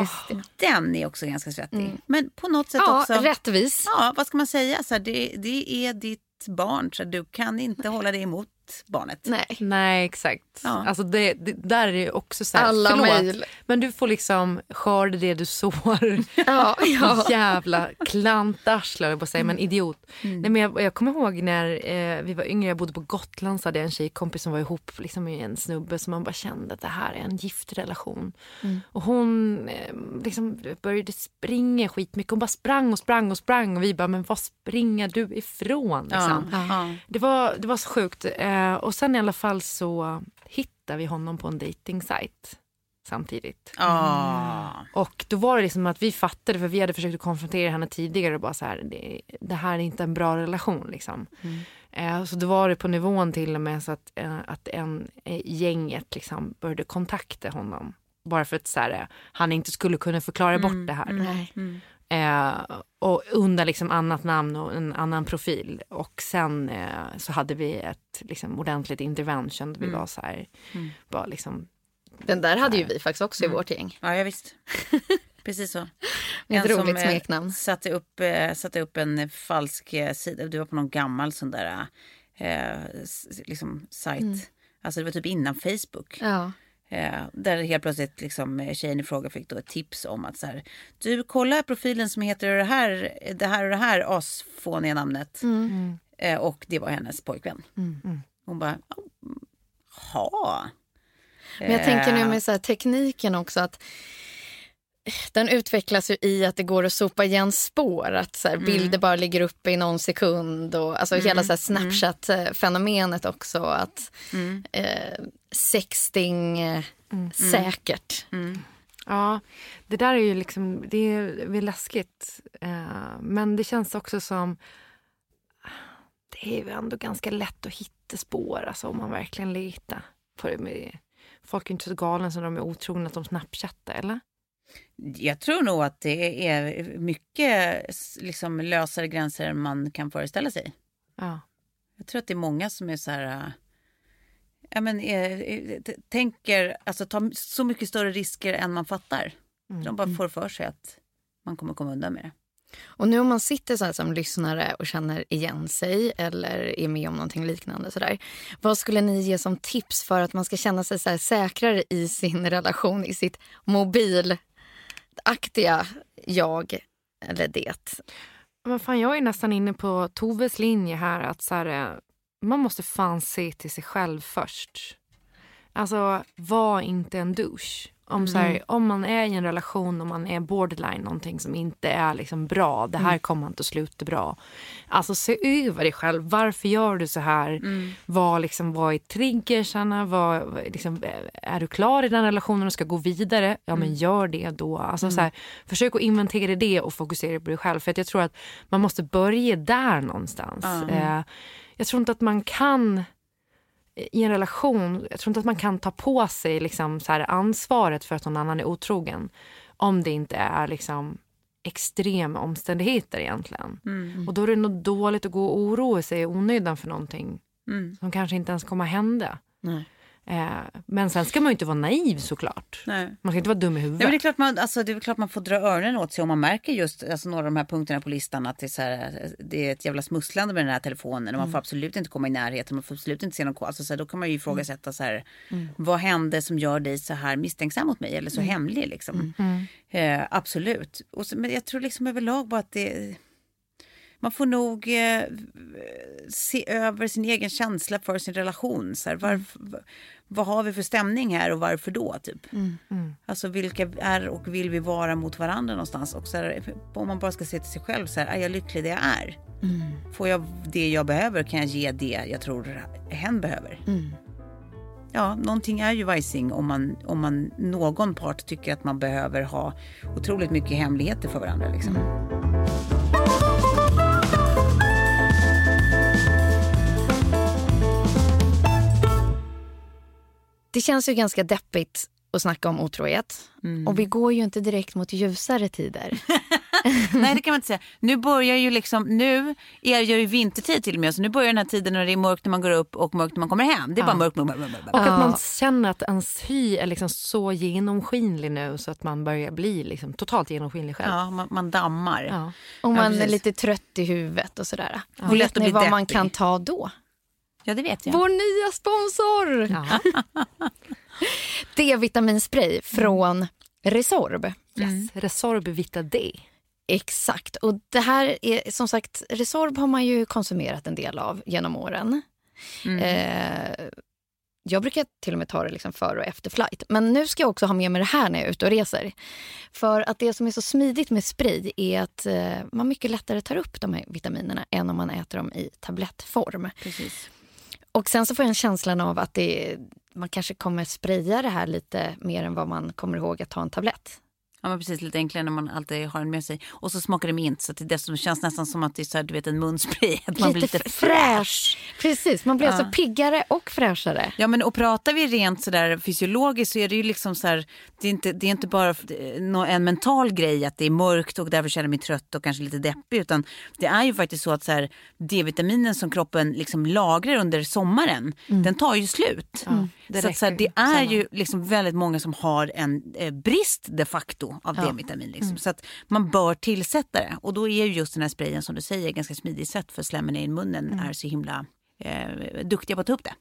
Just det. Den är också ganska svettig. Men på något sätt Ja, också. rättvis. Ja, vad ska man säga? Så här, det, det är ditt barn så du kan inte hålla det emot barnet. Nej. Nej, exakt. Ja. Alltså det, det, där är det också så här, Alla mejl. men du får liksom skörda det du sår. Ja, ja. Jävla klantarsle, jag på att säga, men idiot. Mm. Nej, men jag, jag kommer ihåg när eh, vi var yngre, jag bodde på Gotland, så hade jag en tjejkompis som var ihop liksom, med en snubbe som man bara kände att det här är en giftrelation. Mm. Och hon eh, liksom började springa skitmycket. Hon bara sprang och sprang och sprang och vi bara, men vad springer du ifrån? Liksom. Ja. Ja. Det, var, det var så sjukt. Eh, och sen i alla fall så hittade vi honom på en dejtingsajt samtidigt. Ja. Och då var det liksom att vi fattade, för vi hade försökt att konfrontera henne tidigare och bara så här, det, det här är inte en bra relation liksom. Eh, så då var det på nivån till och med så att, eh, att en eh, gänget liksom började kontakta honom. Bara för att så här, eh, han inte skulle kunna förklara bort det här. Nej. Eh, och under liksom annat namn och en annan profil. Och sen eh, så hade vi ett liksom, ordentligt intervention. Där vi var så här, bara liksom, Den där hade ju vi faktiskt också i vårt gäng. Ja, ja visst. Precis så. Med ett En som, roligt eh, smeknamn. Satte upp, eh, satte upp en falsk eh, sida. Du var på någon gammal sån där eh, liksom sajt. Alltså det var typ innan Facebook. Ja. Eh, där helt plötsligt liksom, eh, tjejen i fråga fick då ett tips om att så här, du kolla profilen som heter det här, det här och det här asfåniga namnet. Eh, och det var hennes pojkvän. Hon bara, jaha. Men jag tänker nu med så här tekniken också att den utvecklas ju i att det går att sopa igen spår. Att så här, bilder bara ligger uppe i någon sekund. Och, alltså hela så här Snapchat-fenomenet också. Att eh, sexting eh, säkert. Ja, det där är ju liksom, det är väl läskigt. Eh, men det känns också som, det är ju ändå ganska lätt att hitta spår alltså, om man verkligen letar. på det. Med, folk är inte så galna som de är otrogna att de snapchattar, eller? Jag tror nog att det är mycket liksom, lösare gränser än man kan föreställa sig. Ja. Jag tror att det är många som är så här... Ja, men, eh, eh, tänker, alltså tar så mycket större risker än man fattar. De bara får för sig att man kommer komma undan med det. Och nu om man sitter så här som lyssnare och känner igen sig eller är med om någonting liknande. Så där, vad skulle ni ge som tips för att man ska känna sig så här säkrare i sin relation, i sitt mobilaktiga jag eller det? Men fan, jag är nästan inne på Toves linje här. att så här, eh, Man måste fan se till sig själv först. Alltså, var inte en douche. Om, så här, om man är i en relation och man är borderline, någonting som inte är liksom bra, det här kommer inte att sluta bra. Alltså se över dig själv. Varför gör du så här? Vad, liksom, vad är triggersarna? Vad, liksom, är du klar i den relationen och ska gå vidare? Ja, men gör det då. Alltså, så här, försök att inventera det och fokusera på dig själv. För jag tror att man måste börja där någonstans. Eh, jag tror inte att man kan i en relation, jag tror inte att man kan ta på sig liksom så här ansvaret för att någon annan är otrogen om det inte är liksom extrema omständigheter egentligen. Och då är det nog dåligt att gå och oroa sig i onödan för någonting som kanske inte ens kommer att hända. Nej. Eh, men sen ska man ju inte vara naiv såklart. Nej. Man ska inte vara dum i Nej, huvudet. men det, är klart man, alltså, det är klart man får dra öronen åt sig om man märker just alltså, några av de här punkterna på listan att det är, så här, det är ett jävla smusslande med den här telefonen och man får absolut inte komma i närheten, man får absolut inte se någon alltså, så här, Då kan man ju ifrågasätta så här, vad hände som gör dig så här misstänksam mot mig eller så hemlig liksom. Eh, absolut. Och så, men jag tror liksom överlag bara att det man får nog eh, se över sin egen känsla för sin relation. Så här, varför, Vad har vi för stämning här och varför då? Typ. Alltså vilka är och vill vi vara mot varandra någonstans? Och så här, om man bara ska se till sig själv, så här, är jag lycklig där jag är? Får jag det jag behöver? Kan jag ge det jag tror hen behöver? Ja, någonting är ju vajsing om man, om man någon part tycker att man behöver ha otroligt mycket hemligheter för varandra. Liksom. Det känns ju ganska deppigt att snacka om otrohet. Och vi går ju inte direkt mot ljusare tider. Nej, det kan man inte säga. Nu börjar ju liksom, nu är det ju vintertid till och med. Så nu börjar den här tiden när det är mörkt när man går upp och mörkt när man kommer hem. Det är bara mörkt, mörkt, mörkt, mörkt. Och att man känner att ens hy är liksom så genomskinlig nu så att man börjar bli liksom totalt genomskinlig själv. Ja, man, man dammar. Ja. Och man är precis. lite trött i huvudet och sådär. Och lätt Vet ni vad man deppig. kan ta då? Ja, det vet jag. Vår nya sponsor! Ja. D-vitaminspray från Resorb. Yes. Resorb Vita D. Exakt. Och det här är som sagt, Resorb har man ju konsumerat en del av genom åren. Eh, jag brukar till och med ta det liksom före och efter flight. Men nu ska jag också ha med mig det här när jag är ute och reser. För att det som är så smidigt med spray är att eh, man mycket lättare tar upp de här vitaminerna än om man äter dem i tablettform. Precis. Och sen så får jag en känslan av att det, man kanske kommer spraya det här lite mer än vad man kommer ihåg att ta en tablett. Ja, men precis. Lite enklare när man alltid har den med sig. Och så smakar det mint så att det dessutom känns nästan som att det är så här, du vet, en munspray. Att man blir lite fräsch. Precis, man blir Ja. alltså piggare och fräschare. Ja men och pratar vi rent sådär fysiologiskt så är det ju liksom så här, det är inte, det är inte bara en mental grej att det är mörkt och därför känner jag mig trött och kanske lite deppig utan det är ju faktiskt så att så D-vitaminen som kroppen liksom lagrar under sommaren den tar ju slut. Det så att, så här, det är ju liksom väldigt många som har en eh, brist de facto av D-vitamin. Liksom. Så att man bör tillsätta det och då är ju just den här sprayen som du säger ganska smidigt sätt för slemmen i munnen är så himla eh, duktiga på att ta upp det.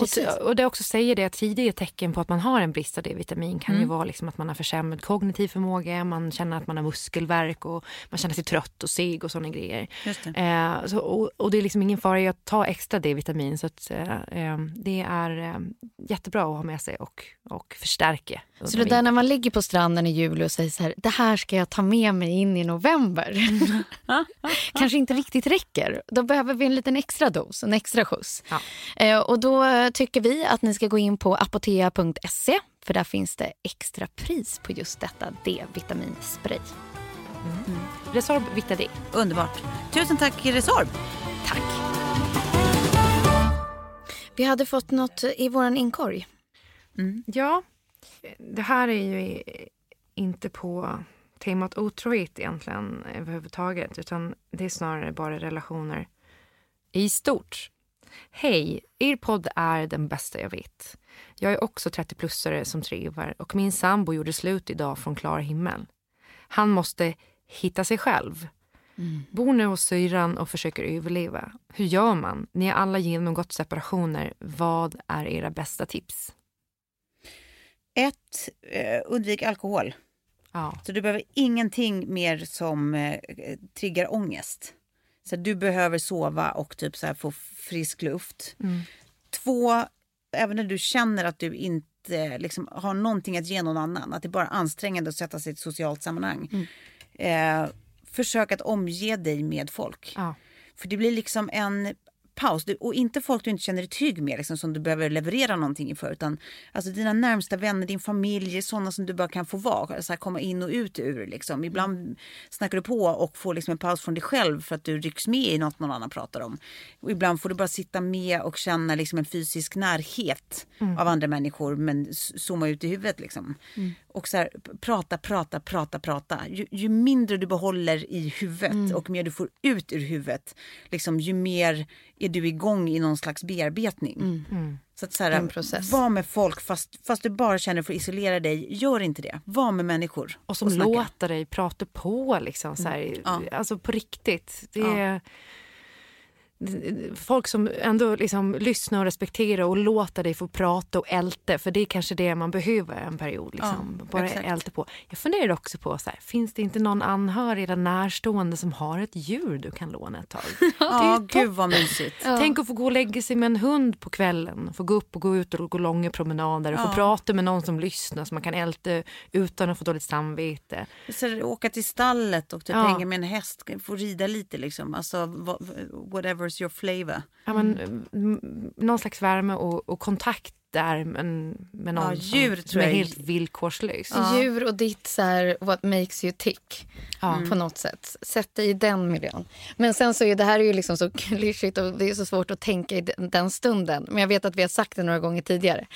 Och, t- och det också säger det att tidiga tecken på att man har en brist av D-vitamin kan Mm. ju vara liksom att man har försämrad kognitiv förmåga, man känner att man har muskelvärk och man känner sig trött och seg och sådana grejer. Det. Eh, så, och, och det är liksom ingen fara i att ta extra D-vitamin så att, eh, eh, det är eh, jättebra att ha med sig och, och förstärka. Så det där när man ligger på stranden i juli och säger så här, det här ska jag ta med mig in i november. Kanske inte riktigt räcker. Då behöver vi en liten extra dos, en extra skjuts. Ja. Eh, och då tycker vi att ni ska gå in på apotea.se för där finns det extra pris på just detta D-vitaminspray. Resorb Vita D. Underbart. Tusen tack Resorb. Tack. Vi hade fått något i våran inkorg. Ja, det här är ju inte på temat otrohet egentligen överhuvudtaget utan det är snarare bara relationer i stort. Hej, er podd är den bästa jag vet. Jag är också 30-plussare som trevar och min sambo gjorde slut idag från klar himmel. Han måste hitta sig själv. Bor nu hos syrran och försöker överleva. Hur gör man? Ni har alla genomgått separationer. Vad är era bästa tips? Ett, eh, undvik alkohol. Ja. Så du behöver ingenting mer som eh, triggar ångest. Så du behöver sova och typ så få frisk luft. Två, även när du känner att du inte liksom, har någonting att ge någon annan, att det är bara ansträngande att sätta sig i ett socialt sammanhang. Eh, försök att omge dig med folk. Ja. För det blir liksom en paus. Du, och inte folk du inte känner dig trygg med, liksom, som du behöver leverera någonting inför. Utan alltså, dina närmsta vänner, din familj, sådana som du bara kan få vara. Så här, komma in och ut ur. Liksom. Ibland snackar du på och får liksom en paus från dig själv för att du rycks med i något någon annan pratar om. Och ibland får du bara sitta med och känna liksom, en fysisk närhet av andra människor men zooma ut i huvudet. Liksom. Och så här, prata, prata, prata, prata. Ju, ju mindre du behåller i huvudet och mer du får ut ur huvudet, liksom, ju mer är du igång i någon slags bearbetning. Så att så här, En process. var med folk fast, fast du bara känner för att isolera dig, gör inte det. Var med människor. Och som snacka. låter dig prata på liksom. Så här, Ja. Alltså på riktigt. Det Ja. är folk som ändå liksom lyssnar och respekterar och låter dig få prata och älta. För det är kanske det man behöver en period. Liksom. Ja, Bara exakt. på. Jag funderar också på, så här, finns det inte någon anhörig eller närstående som har ett djur du kan låna ett tag? Ja, gud vad mysigt. Tänk att få gå och lägga sig med en hund på kvällen. Få gå upp och gå ut och gå långa promenader. Och få Ja. prata med någon som lyssnar så man kan älta utan att få dåligt samvete. Så åka till stallet och typ Ja. hänga med en häst, få rida lite liksom. Alltså va- whatever's your flavor. Ja, men, mm, någon slags värme och, och kontakt där men, med någon Ja, djur som, tror som är jag är- helt villkorslös. Djur och ditt så här, what makes you tick. På något sätt. Sätt dig i den miljön. Men sen så är det här är ju liksom så klyschigt och det är så svårt att tänka i den, den stunden. Men jag vet att vi har sagt det några gånger tidigare.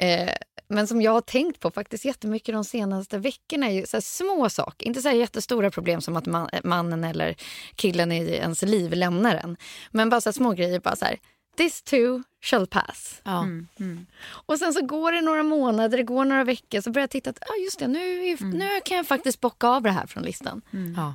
Eh, men som jag har tänkt på faktiskt jättemycket de senaste veckorna är ju så här små saker. Inte så här jättestora problem som att man, mannen eller killen i ens liv lämnar en. Men bara så här små grejer. Bara så här, This too shall pass. Ja. Och sen så går det några månader, det går några veckor så börjar jag titta att ah, just det, nu, är- nu kan jag faktiskt bocka av det här från listan. Ja.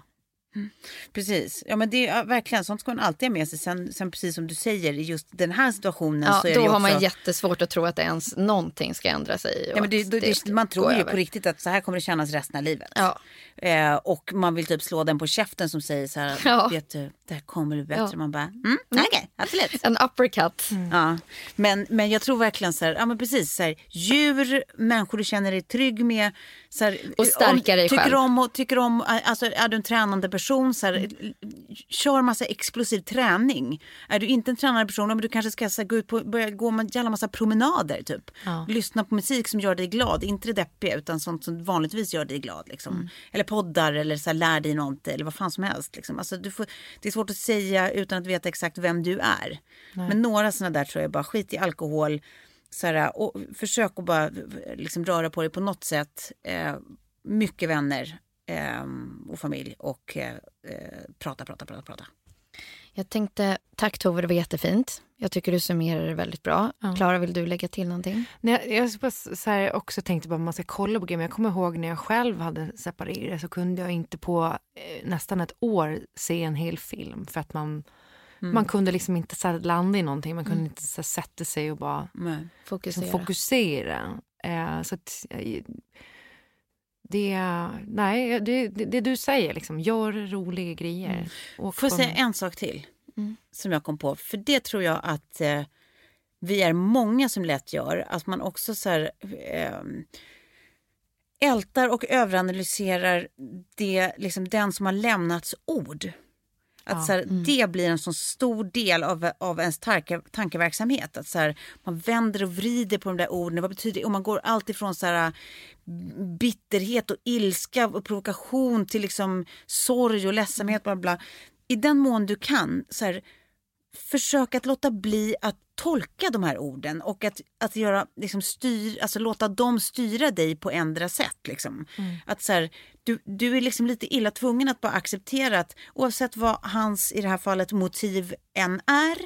Precis. Ja, men det är ja, verkligen sånt ska man alltid ha med sig. Sen, sen precis som du säger, i just den här situationen Ja, så är då det ju har också... man jättesvårt att tro att det ens någonting ska ändra sig. Ja, men det, att det, det, ska man tror ju över. på riktigt att så här kommer det kännas resten av livet. Ja. Eh, och man vill typ slå den på käften som säger så här, Ja. vet du, det här kommer bli bättre. Ja. Man bara, mm, okej, absolut. En uppercut. Ja, men, men jag tror verkligen så här, ja men precis så här, djur, människor du känner dig trygg med. Så här, Och stärka om, dig tycker själv. Om, och, tycker om, alltså är du en tränande person, så här, kör massa explosiv träning. Är du inte en tränande person, ja, men du kanske ska så här, gå ut på, börja gå en jävla massa promenader typ. Lyssna på musik som gör dig glad, inte det deppiga utan sånt som vanligtvis gör dig glad. Liksom. Eller poddar eller så här, lär dig något eller vad fan som helst. Liksom. Alltså, du får, det är svårt att säga utan att veta exakt vem du är. Men några sådana där tror jag bara skit i alkohol. Så här, och försök att bara liksom, röra på dig på något sätt. Eh, mycket vänner eh, och familj och eh, eh, prata, prata, prata, prata. Jag tänkte, tack Tove, det var jättefint. Jag tycker du summerar det väldigt bra. Klara, vill du lägga till någonting? Nej, jag så här, också tänkte bara man ska kolla på grejer. Men jag kommer ihåg när jag själv hade separerat så kunde jag inte på eh, nästan ett år se en hel film. För att man, man kunde liksom inte så här, landa i någonting. Man kunde inte så här, sätta sig och bara Nej. Fokusera. liksom, fokusera. Eh, så att, det, nej, det, det, det du säger, liksom, gör roliga grejer. Och Får jag säga en sak till som jag kom på? För det tror jag att eh, vi är många som lätt gör. Att man också så här, eh, ältar och överanalyserar det, liksom, den som har lämnats ord. Att så här, Det blir en så stor del av, av ens tanke, tankeverksamhet. Att så här, man vänder och vrider på de där orden. Vad betyder det? Och man går allt ifrån så här, bitterhet och ilska och provokation till liksom sorg och ledsamhet. Bla bla. I den mån du kan, så här, försök att låta bli att tolka de här orden och att, att göra, liksom styr, alltså låta dem styra dig på ändra sätt. Liksom. Att så här, du, du är liksom lite illa tvungen att bara acceptera att oavsett vad hans, i det här fallet, motiv än är,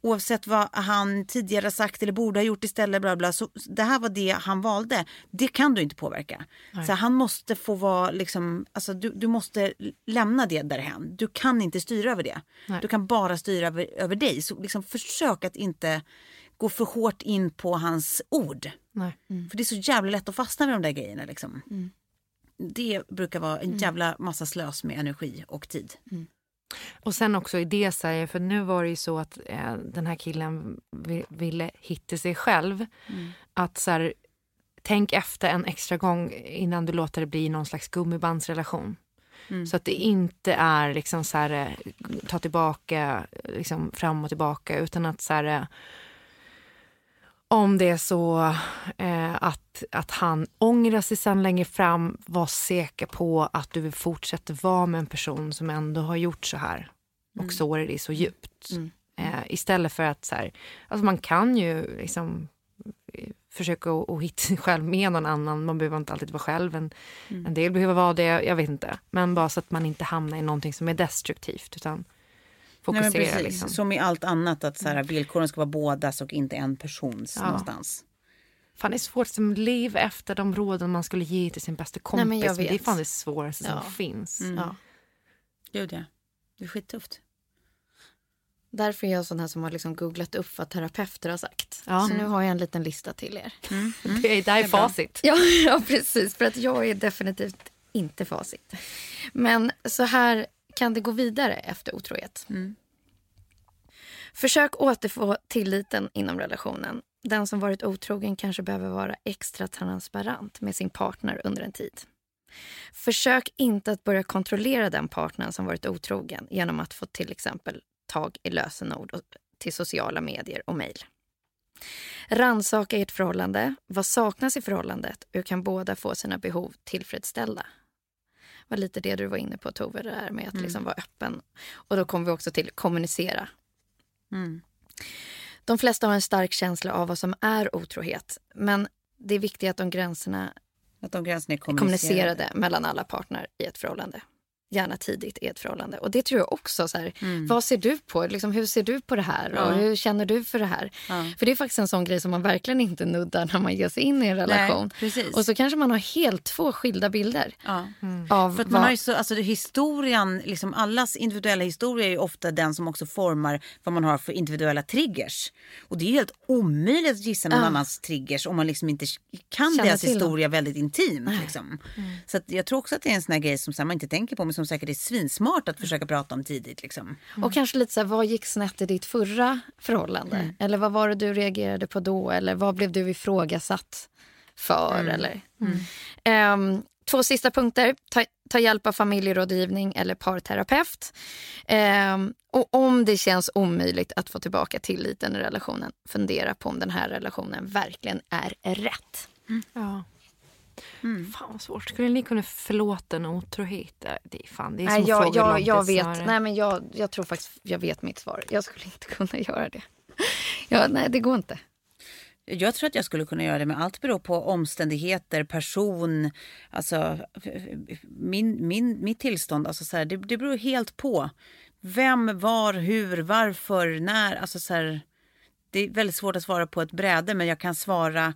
oavsett vad han tidigare sagt eller borde ha gjort istället, bla bla, så det här var det han valde. Det kan du inte påverka. Så han måste få vara, liksom, alltså du, du måste lämna det därhen. Du kan inte styra över det. Du kan bara styra över, över dig. Så liksom försök att inte gå för hårt in på hans ord. Nej. För det är så jävla lätt att fastna med de där grejerna. Liksom. Det brukar vara en jävla massa slös med energi och tid. Och sen också i det, här, för nu var det ju så att eh, den här killen vi- ville hitta sig själv. Att så här, tänk efter en extra gång innan du låter det bli någon slags gummibandsrelation. Så att det inte är liksom så här, eh, ta tillbaka, liksom fram och tillbaka, utan att så här, eh, om det är så eh, att, att han ångrar sig sen längre fram, var säker på att du vill fortsätta vara med en person som ändå har gjort så här och sårar dig så djupt. Eh, istället för att så här, alltså man kan ju liksom eh, försöka att att hitta sig själv med någon annan. Man behöver inte alltid vara själv. En, en del behöver vara det, jag vet inte. Men bara så att man inte hamnar i någonting som är destruktivt. Utan Nej, fokusera men precis. liksom. Som i allt annat, att så här, villkoren ska vara bådas och inte en persons Ja. någonstans. Fan, det är svårt som liv efter de råden man skulle ge till sin bästa kompis. men jag det är vet. fan det svåraste Ja. som finns. Ja. Gud ja. Det är skittufft. Därför är jag sån här som har liksom googlat upp vad terapeuter har sagt. Ja. Så nu har jag en liten lista till er. Det är, det här är facit. Ja, ja, precis. För att jag är definitivt inte facit. Men så här kan det gå vidare efter otrohet. Försök återfå tilliten inom relationen. Den som varit otrogen kanske behöver vara extra transparent med sin partner under en tid. Försök inte att börja kontrollera den partnern som varit otrogen genom att få till exempel tag i lösenord till sociala medier och mejl. Rannsaka ert förhållande. Vad saknas i förhållandet? Hur kan båda få sina behov tillfredsställda? var lite det du var inne på Tove, det här med att liksom vara öppen. Och då kommer vi också till kommunicera. De flesta har en stark känsla av vad som är otrohet. Men det är viktigt att de gränserna Att de gränserna är är kommunicerade. kommunicerade mellan alla partner i ett förhållande. Gärna tidigt i ett förhållande. Och det tror jag också. Så här, Vad ser du på? Liksom, hur ser du på det här? Och hur känner du för det här? För det är faktiskt en sån grej som man verkligen inte nuddar när man ger sig in i en relation. precis. och så kanske man har helt två skilda bilder. Ja. Av För man vad- har ju så, alltså historien, liksom allas individuella historia är ofta den som också formar vad man har för individuella triggers. Och det är helt omöjligt att gissa någon annans triggers om man liksom inte kan Känner deras till dem. historia väldigt intimt. Liksom. Så att jag tror också att det är en sån grej som så här, man inte tänker på men som säkert är svinsmart att försöka prata om tidigt. Liksom. Och kanske lite så här, vad gick snett i ditt förra förhållande? Mm. Eller vad var det du reagerade på då? Eller vad blev du ifrågasatt för? Mm. Eller? Ehm, två sista punkter. Ta, ta hjälp av familjerådgivning eller parterapeut. Ehm, och om det känns omöjligt att få tillbaka tilliten i relationen, fundera på om den här relationen verkligen är rätt. Ja. Mm. Fan vad svårt. Skulle ni kunna förlåta en otrohet? Det är fan, det är som Nej, jag, jag, vet, nej, men jag, jag tror faktiskt jag vet mitt svar. Jag skulle inte kunna göra det. Ja, nej, det går inte. Jag tror att jag skulle kunna göra det men allt beror på omständigheter, person, alltså min, min, mitt tillstånd. Alltså så här, det, det beror helt på. Vem, var, hur, varför, när. Alltså så här, det är väldigt svårt att svara på ett bräde men jag kan svara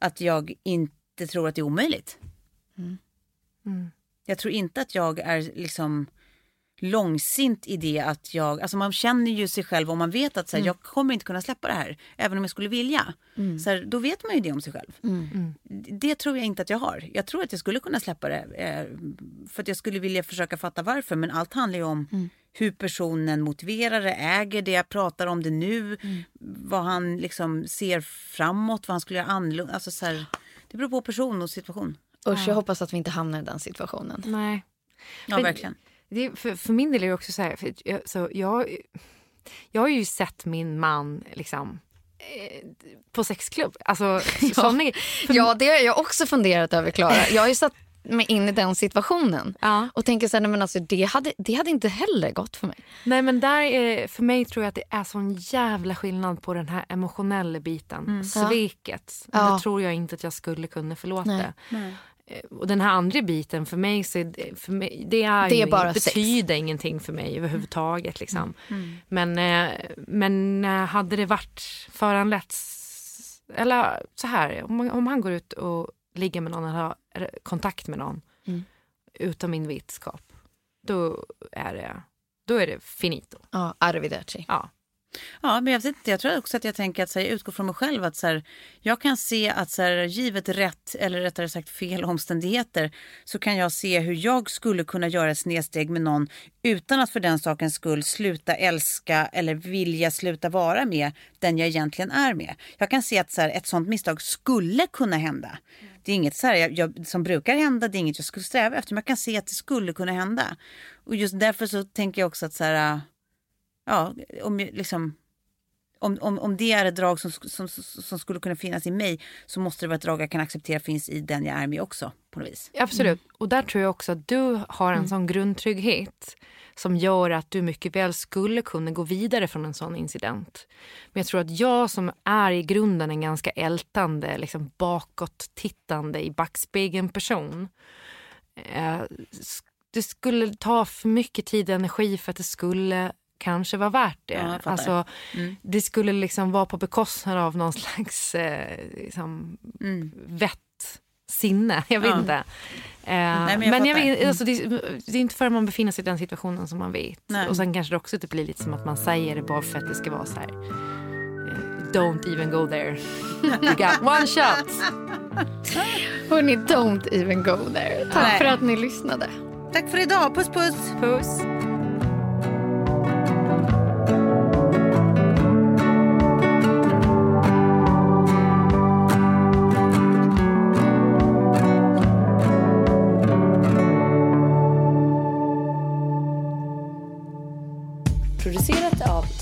att jag inte tror att det är omöjligt. Jag tror inte att jag är liksom långsint i det att jag, alltså man känner ju sig själv och man vet att så här, jag kommer inte kunna släppa det här även om jag skulle vilja. Så här, då vet man ju det om sig själv. Det tror jag inte att jag har. Jag tror att jag skulle kunna släppa det eh, för att jag skulle vilja försöka fatta varför men allt handlar ju om hur personen motiverar det, äger det, pratar om det nu, vad han liksom ser framåt, vad han skulle göra annorlunda. Alltså så här, det beror på person och situation. Usch, jag hoppas att vi inte hamnar i den situationen. Nej. Ja, Men- verkligen. Det, är- för, för min del är det också så här, för jag, så jag, jag har ju sett min man liksom eh, på sexklubb. Alltså, sån är, för, Ja, det har jag också funderat över, Klara. Jag har ju satt mig in i den situationen Ja. och tänker så här, nej, men alltså, det, hade, det hade inte heller gått för mig. Nej men där är, för mig tror jag att det är sån jävla skillnad på den här emotionella biten. Sveket. Ja. Det tror jag inte att jag skulle kunna förlåta. Nej. Eh, Och den här andra biten för mig, så är det, för mig, det, är Det är bara sex. betyder ingenting för mig överhuvudtaget. Liksom. Men, eh, men eh, hade det varit föranletts, eller så här, om, om han går ut och ligger med någon eller eh, kontakt med någon utan min vetskap, då är det, då är det finito. Ja, arrivederci. Ja. Ja, men jag, vet inte, jag tror också att jag tänker att så här, jag utgår från mig själv. att så här, Jag kan se att så här, givet rätt, eller rättare sagt fel omständigheter så kan jag se hur jag skulle kunna göra ett snedsteg med någon utan att för den sakens skull sluta älska eller vilja sluta vara med den jag egentligen är med. Jag kan se att så här, ett sånt misstag skulle kunna hända. Det är inget så här, jag, jag, som brukar hända, det är inget jag skulle sträva efter, men jag kan se att det skulle kunna hända. Och just därför så tänker jag också att så här, ja, om, liksom, om, om, om det är ett drag som, som, som skulle kunna finnas i mig så måste det vara ett drag jag kan acceptera finns i den jag är med också på något vis. Absolut. Och där tror jag också att du har en sån grundtrygghet som gör att du mycket väl skulle kunna gå vidare från en sån incident. Men jag tror att jag som är i grunden en ganska ältande, liksom bakåt tittande i backspegeln person. Eh, det skulle ta för mycket tid och energi för att det skulle kanske vara värt det. Ja, jag alltså, Det skulle liksom vara på bekostnad av någon slags eh, liksom, vett sinne. Jag vet Ja. inte. Eh, men men jag jag fattar. vet, alltså, det, det är inte förrän man befinner sig i den situationen som man vet. Nej. Och sen kanske det också typ blir lite som att man säger det bara för att det ska vara så här. eh, Don't even go there. You got one shot. Hörni, don't even go there. Tack Nej. för att ni lyssnade. Tack för idag, puss puss! Puss.